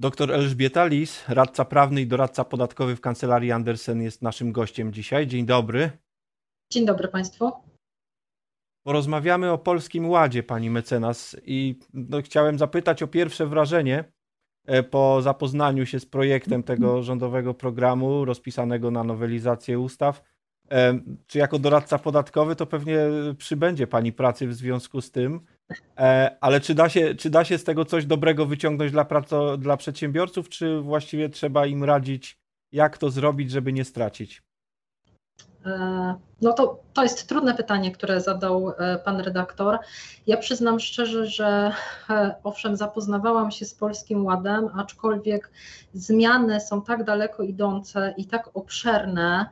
Doktor Elżbieta Lis, radca prawny i doradca podatkowy w kancelarii Andersen jest naszym gościem dzisiaj. Dzień dobry. Dzień dobry Państwu. Porozmawiamy o Polskim Ładzie, pani mecenas, i no, chciałem zapytać o pierwsze wrażenie e, po zapoznaniu się z projektem tego rządowego programu rozpisanego na nowelizację ustaw. E, czy jako doradca podatkowy to pewnie przybędzie pani pracy w związku z tym, ale czy da się, czy da się z tego coś dobrego wyciągnąć dla, praco, dla przedsiębiorców, czy właściwie trzeba im radzić, jak to zrobić, żeby nie stracić? E, no to, to jest trudne pytanie, które zadał e, pan redaktor. Ja przyznam szczerze, że e, owszem, zapoznawałam się z Polskim Ładem, aczkolwiek zmiany są tak daleko idące i tak obszerne,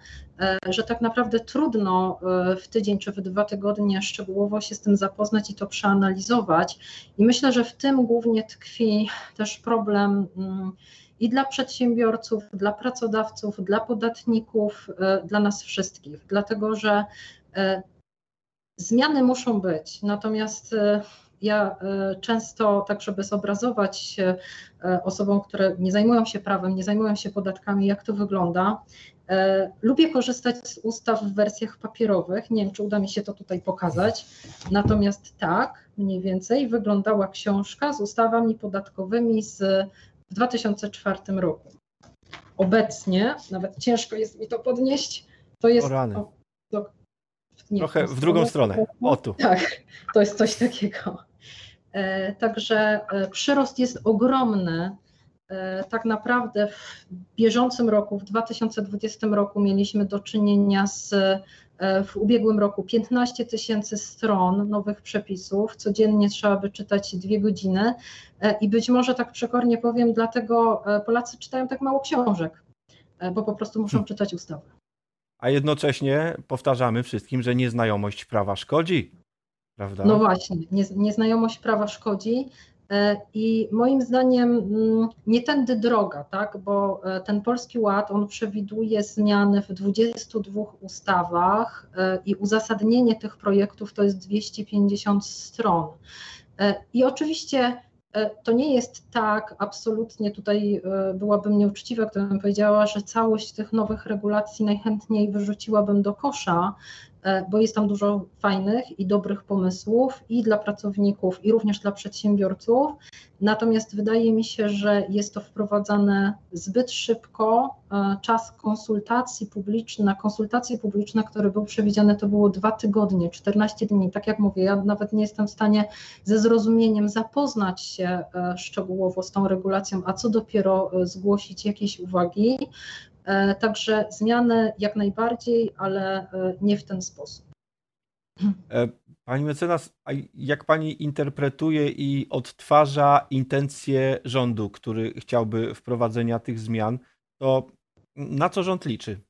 że tak naprawdę trudno w tydzień czy w dwa tygodnie szczegółowo się z tym zapoznać i to przeanalizować. I myślę, że w tym głównie tkwi też problem mm, i dla przedsiębiorców, dla pracodawców, dla podatników, e, dla nas wszystkich, dlatego że e, zmiany muszą być. Natomiast e, ja często, tak żeby zobrazować osobom, które nie zajmują się prawem, nie zajmują się podatkami, jak to wygląda, lubię korzystać z ustaw w wersjach papierowych. Nie wiem, czy uda mi się to tutaj pokazać. Natomiast tak, mniej więcej wyglądała książka z ustawami podatkowymi z w 2004 roku. Obecnie, nawet ciężko jest mi to podnieść, to jest. O rany. O, to, nie, Trochę w drugą stronę. O tu. Tak, to jest coś takiego. E, także e, przyrost jest ogromny. E, tak naprawdę w bieżącym roku, w 2020 roku, mieliśmy do czynienia z E, w ubiegłym roku 15 tysięcy stron nowych przepisów, codziennie trzeba by czytać dwie godziny e, i być może tak przekornie powiem, dlatego Polacy czytają tak mało książek, bo po prostu muszą hmm. czytać ustawy. A jednocześnie powtarzamy wszystkim, że nieznajomość prawa szkodzi. Prawda? No właśnie, nieznajomość prawa szkodzi. E, I moim zdaniem mm, nie tędy droga, tak? bo e, ten Polski Ład on przewiduje zmiany w 22 ustawach e, i uzasadnienie tych projektów to jest 250 stron. I oczywiście to nie jest tak, absolutnie tutaj byłabym nieuczciwa, gdybym powiedziała, że całość tych nowych regulacji najchętniej wyrzuciłabym do kosza, bo jest tam dużo fajnych i dobrych pomysłów i dla pracowników, i również dla przedsiębiorców. Natomiast wydaje mi się, że jest to wprowadzane zbyt szybko. E, czas konsultacji publicznych, na konsultacje publiczne, które był przewidziane, to było dwa tygodnie, 14 dni. Tak jak mówię, ja nawet nie jestem w stanie ze zrozumieniem zapoznać się e, szczegółowo z tą regulacją, a co dopiero zgłosić jakieś uwagi. E, także zmiany jak najbardziej, ale e, nie w ten sposób. E, pani mecenas, jak pani interpretuje i odtwarza intencje rządu, który chciałby wprowadzenia tych zmian, to na co rząd liczy?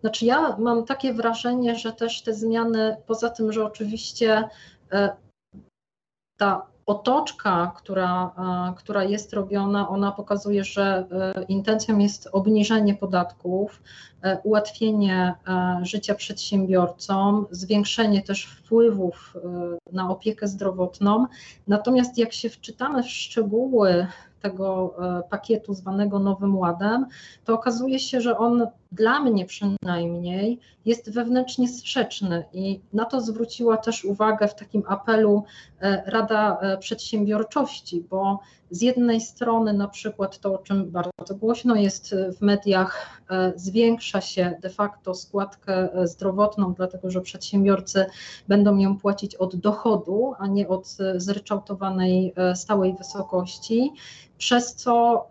Znaczy, ja mam takie wrażenie, że też te zmiany, poza tym, że oczywiście ta otoczka, która, e, która jest robiona, ona pokazuje, że e, intencją jest obniżenie podatków, e, ułatwienie życia przedsiębiorcom, zwiększenie też wpływów na opiekę zdrowotną. Natomiast jak się wczytamy w szczegóły tego pakietu zwanego Nowym Ładem, to okazuje się, że on dla mnie przynajmniej jest wewnętrznie sprzeczny i na to zwróciła też uwagę w takim apelu e, Rada e, Przedsiębiorczości, bo z jednej strony na przykład to, o czym bardzo głośno jest w mediach, e, zwiększa się de facto składkę zdrowotną, dlatego że przedsiębiorcy będą ją płacić od dochodu, a nie od zryczałtowanej stałej wysokości, przez co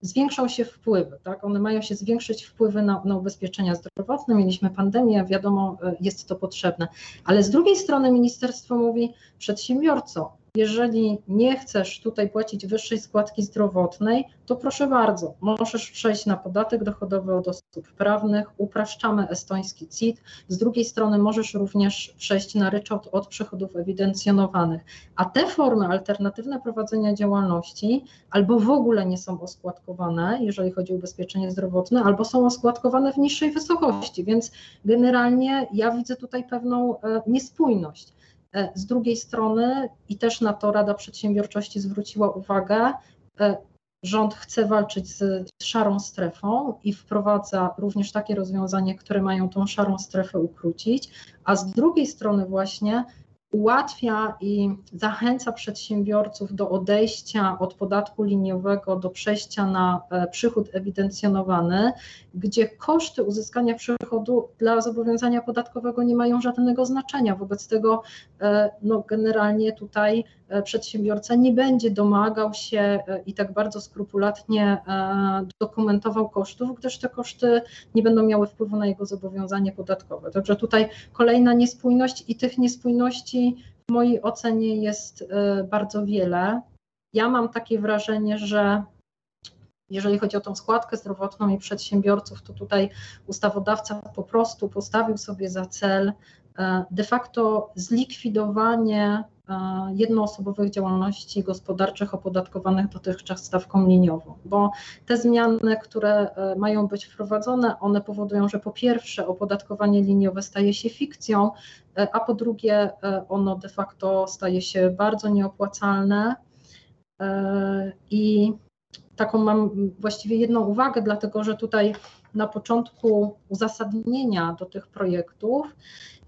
zwiększą się wpływy, tak? One mają się zwiększyć wpływy na, na ubezpieczenia zdrowotne. Mieliśmy pandemię, wiadomo, e, jest to potrzebne. Ale z drugiej strony ministerstwo mówi, przedsiębiorco, jeżeli nie chcesz tutaj płacić wyższej składki zdrowotnej, to proszę bardzo, możesz przejść na podatek dochodowy od osób prawnych, upraszczamy estoński CIT. Z drugiej strony możesz również przejść na ryczałt od przychodów ewidencjonowanych. A te formy alternatywne prowadzenia działalności albo w ogóle nie są oskładkowane, jeżeli chodzi o ubezpieczenie zdrowotne, albo są oskładkowane w niższej wysokości, więc generalnie ja widzę tutaj pewną e, niespójność. E, z drugiej strony, i też na to Rada Przedsiębiorczości zwróciła uwagę, rząd chce walczyć z szarą strefą i wprowadza również takie rozwiązania, które mają tą szarą strefę ukrócić, a z drugiej strony właśnie ułatwia i zachęca przedsiębiorców do odejścia od podatku liniowego do przejścia na e, przychód ewidencjonowany, gdzie koszty uzyskania przychodu dla zobowiązania podatkowego nie mają żadnego znaczenia. Wobec tego e, no, generalnie tutaj e, przedsiębiorca nie będzie domagał się i tak bardzo skrupulatnie dokumentował kosztów, gdyż te koszty nie będą miały wpływu na jego zobowiązanie podatkowe. Także tutaj kolejna niespójność i tych niespójności w mojej ocenie jest y, bardzo wiele. Ja mam takie wrażenie, że jeżeli chodzi o tą składkę zdrowotną i przedsiębiorców, to tutaj ustawodawca po prostu postawił sobie za cel y, de facto zlikwidowanie jednoosobowych działalności gospodarczych opodatkowanych dotychczas stawką liniową, bo te zmiany, które mają być wprowadzone, one powodują, że po pierwsze opodatkowanie liniowe staje się fikcją, E, a po drugie e, ono de facto staje się bardzo nieopłacalne. E, i taką mam właściwie jedną uwagę, dlatego że tutaj na początku uzasadnienia do tych projektów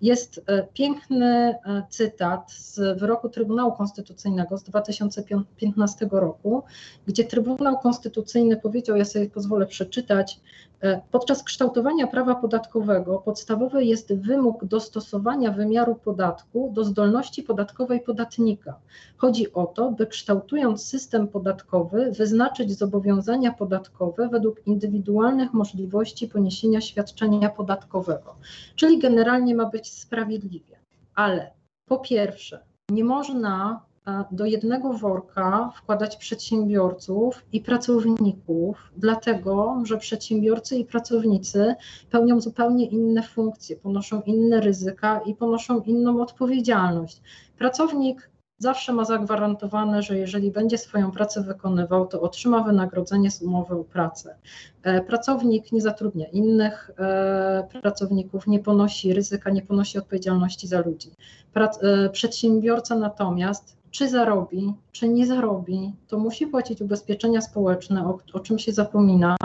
jest piękny cytat z wyroku Trybunału Konstytucyjnego z 2015 roku, gdzie Trybunał Konstytucyjny powiedział, ja sobie pozwolę przeczytać, E, podczas kształtowania prawa podatkowego podstawowy jest wymóg dostosowania wymiaru podatku do zdolności podatkowej podatnika. Chodzi o to, by kształtując system podatkowy, wyznaczyć zobowiązania podatkowe według indywidualnych możliwości poniesienia świadczenia podatkowego. Czyli generalnie ma być sprawiedliwie. Ale po pierwsze, nie można do jednego worka wkładać przedsiębiorców i pracowników, dlatego że przedsiębiorcy i pracownicy pełnią zupełnie inne funkcje, ponoszą inne ryzyka i ponoszą inną odpowiedzialność. Pracownik zawsze ma zagwarantowane, że jeżeli będzie swoją pracę wykonywał, to otrzyma wynagrodzenie z umowy o pracę. E, pracownik nie zatrudnia innych e, pracowników, nie ponosi ryzyka, nie ponosi odpowiedzialności za ludzi. E, przedsiębiorca natomiast czy zarobi, czy nie zarobi, to musi płacić ubezpieczenia społeczne, o, o, czym się zapomina.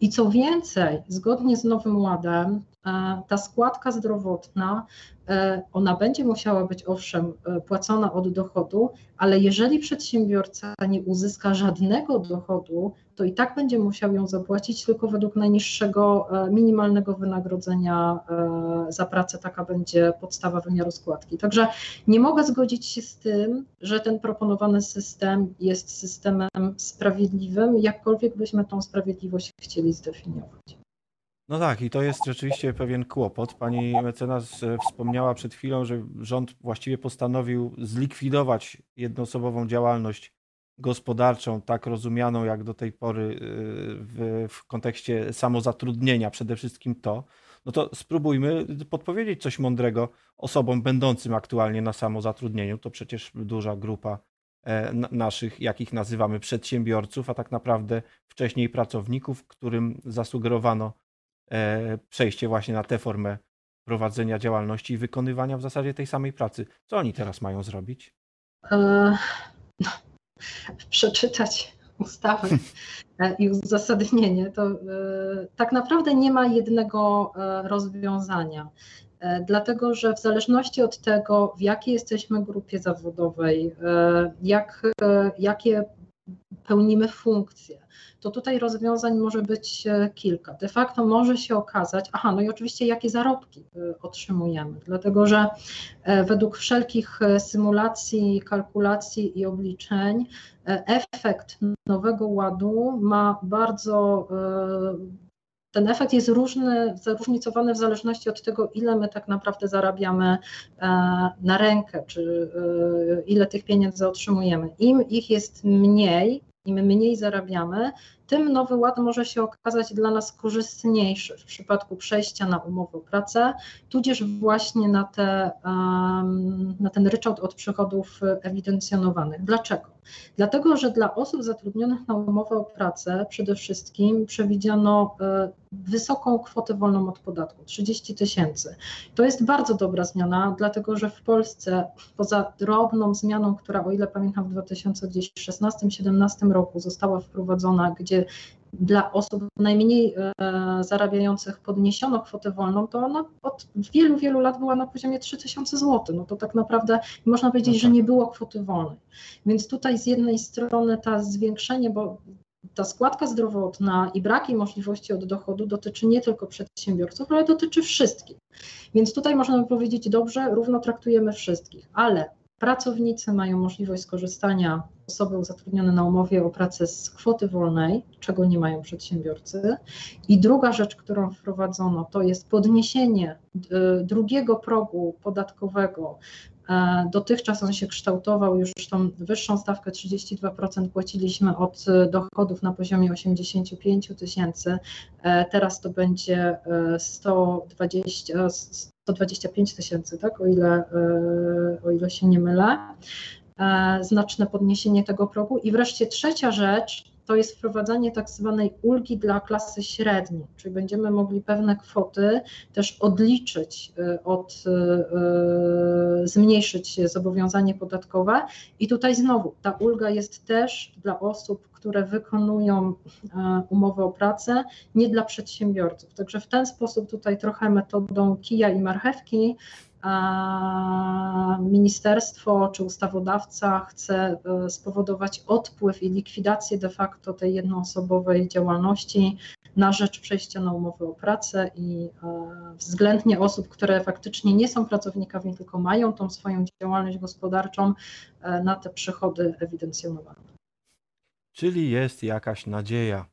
I co więcej, zgodnie z Nowym Ładem, ta składka zdrowotna, ona będzie musiała być owszem e, płacona od dochodu, ale jeżeli przedsiębiorca nie uzyska żadnego dochodu, to i tak będzie musiał ją zapłacić tylko według najniższego minimalnego wynagrodzenia za pracę. Taka będzie podstawa wymiaru składki. Także nie mogę zgodzić się z tym, że ten proponowany system jest systemem sprawiedliwym, jakkolwiek byśmy tą sprawiedliwość chcieli zdefiniować. No tak, i to jest rzeczywiście pewien kłopot. Pani mecenas e, wspomniała przed chwilą, że rząd właściwie postanowił zlikwidować jednoosobową działalność gospodarczą, tak rozumianą jak do tej pory e, w, w kontekście samozatrudnienia, przede wszystkim to. No to spróbujmy podpowiedzieć coś mądrego osobom będącym aktualnie na samozatrudnieniu. To przecież duża grupa E, naszych, jakich nazywamy przedsiębiorców, a tak naprawdę wcześniej pracowników, którym zasugerowano przejście właśnie na tę formę prowadzenia działalności i wykonywania w zasadzie tej samej pracy. Co oni teraz mają zrobić? E, no, przeczytać ustawę i uzasadnienie. To tak naprawdę nie ma jednego rozwiązania. E, dlatego że w zależności od tego, w jakiej jesteśmy grupie zawodowej, e, jak, e, jakie pełnimy funkcje, to tutaj rozwiązań może być kilka. De facto może się okazać, aha, no i oczywiście jakie zarobki otrzymujemy, dlatego że według wszelkich symulacji, kalkulacji i obliczeń efekt nowego ładu ma bardzo ten efekt jest różny, zróżnicowany w zależności od tego, ile my tak naprawdę zarabiamy e, na rękę, czy e, ile tych pieniędzy otrzymujemy. Im ich jest mniej, im mniej zarabiamy, tym Nowy Ład może się okazać dla nas korzystniejszy w przypadku przejścia na umowę o pracę, tudzież właśnie na, te, na ten ryczałt od przychodów ewidencjonowanych. Dlaczego? Dlatego, że dla osób zatrudnionych na umowę o pracę przede wszystkim przewidziano e, wysoką kwotę wolną od podatku 30 tysięcy. To jest bardzo dobra zmiana, dlatego że w Polsce poza drobną zmianą, która o ile pamiętam w 2016-2017 roku została wprowadzona, gdzie dla osób najmniej e, zarabiających podniesiono kwotę wolną, to ona od wielu, wielu lat była na poziomie 3000 zł. No to tak naprawdę można powiedzieć, no tak. że nie było kwoty wolnej. Więc tutaj z jednej strony to zwiększenie, bo ta składka zdrowotna i braki możliwości od dochodu dotyczy nie tylko przedsiębiorców, ale dotyczy wszystkich. Więc tutaj można by powiedzieć, dobrze, równo traktujemy wszystkich, ale Pracownicy mają możliwość skorzystania, osoby zatrudnione na umowie o pracę z kwoty wolnej, czego nie mają przedsiębiorcy. I druga rzecz, którą wprowadzono, to jest podniesienie y, drugiego progu podatkowego Dotychczas on się kształtował, już tą wyższą stawkę 32% płaciliśmy od dochodów na poziomie 85 tysięcy, e, teraz to będzie 120, e, 125 tysięcy, tak, o ile, e, o ile się nie mylę. E, znaczne podniesienie tego progu. I wreszcie trzecia rzecz to jest wprowadzanie tak zwanej ulgi dla klasy średniej, czyli będziemy mogli pewne kwoty też odliczyć e, od, zmniejszyć zobowiązanie podatkowe. I tutaj znowu ta ulga jest też dla osób, które wykonują umowę o pracę, nie dla przedsiębiorców. Także w ten sposób tutaj trochę metodą kija i marchewki ministerstwo czy ustawodawca chce e, spowodować odpływ i likwidację de facto tej jednoosobowej działalności na rzecz przejścia na umowę o pracę i e, względnie osób, które faktycznie nie są pracownikami, tylko mają tą swoją działalność gospodarczą na te przychody ewidencjonowane. Czyli jest jakaś nadzieja.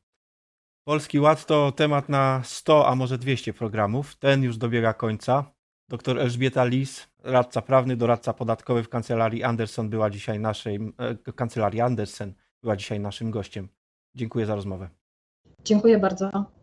Polski Ład to temat na 100, a może 200 programów. Ten już dobiega końca. Doktor Elżbieta Lis, radca prawny, doradca podatkowy w kancelarii Anderson była dzisiaj naszej, e, kancelarii Andersen była dzisiaj naszym gościem. Dziękuję za rozmowę. Dziękuję bardzo.